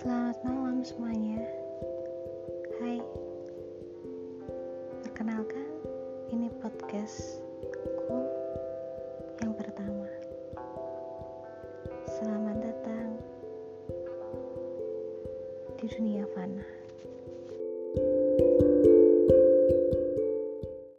Selamat malam semuanya. Hai. Perkenalkan, ini podcastku yang pertama. Selamat datang di dunia fana.